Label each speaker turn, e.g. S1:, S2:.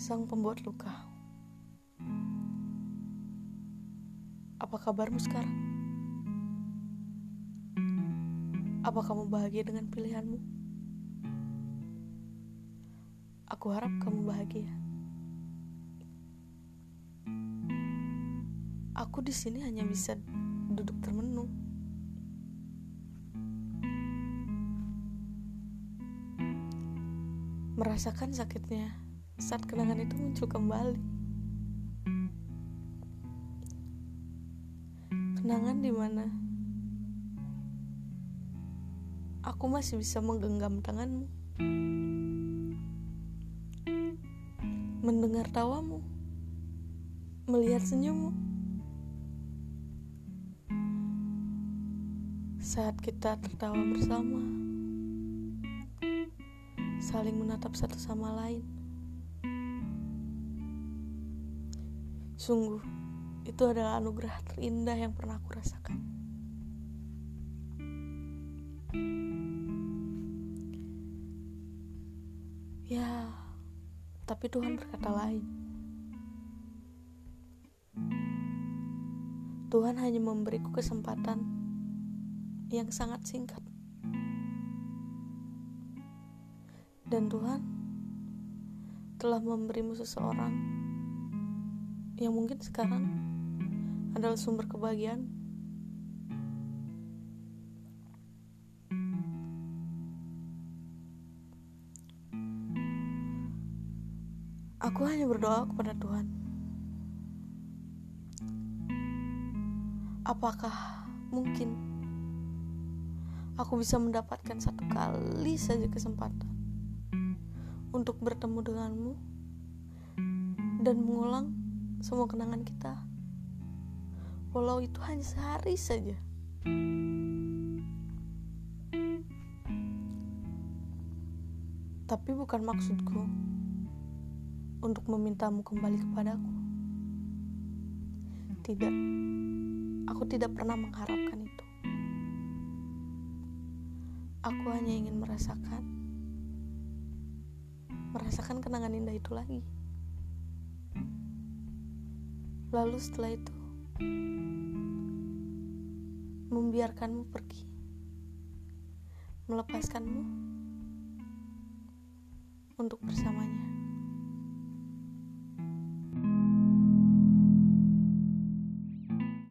S1: sang pembuat luka. Apa kabarmu sekarang? Apa kamu bahagia dengan pilihanmu? Aku harap kamu bahagia. Aku di sini hanya bisa duduk termenung. Merasakan sakitnya saat kenangan itu muncul kembali. Kenangan di mana aku masih bisa menggenggam tanganmu, mendengar tawamu, melihat senyummu. Saat kita tertawa bersama, saling menatap satu sama lain. Sungguh, itu adalah anugerah terindah yang pernah aku rasakan. Ya, tapi Tuhan berkata lain. Tuhan hanya memberiku kesempatan yang sangat singkat. Dan Tuhan telah memberimu seseorang yang mungkin sekarang adalah sumber kebahagiaan. Aku hanya berdoa kepada Tuhan. Apakah mungkin aku bisa mendapatkan satu kali saja kesempatan untuk bertemu denganmu dan mengulang semua kenangan kita. Walau itu hanya sehari saja. Tapi bukan maksudku untuk memintamu kembali kepadaku. Tidak, aku tidak pernah mengharapkan itu. Aku hanya ingin merasakan, merasakan kenangan indah itu lagi. Lalu setelah itu membiarkanmu pergi, melepaskanmu untuk bersamanya.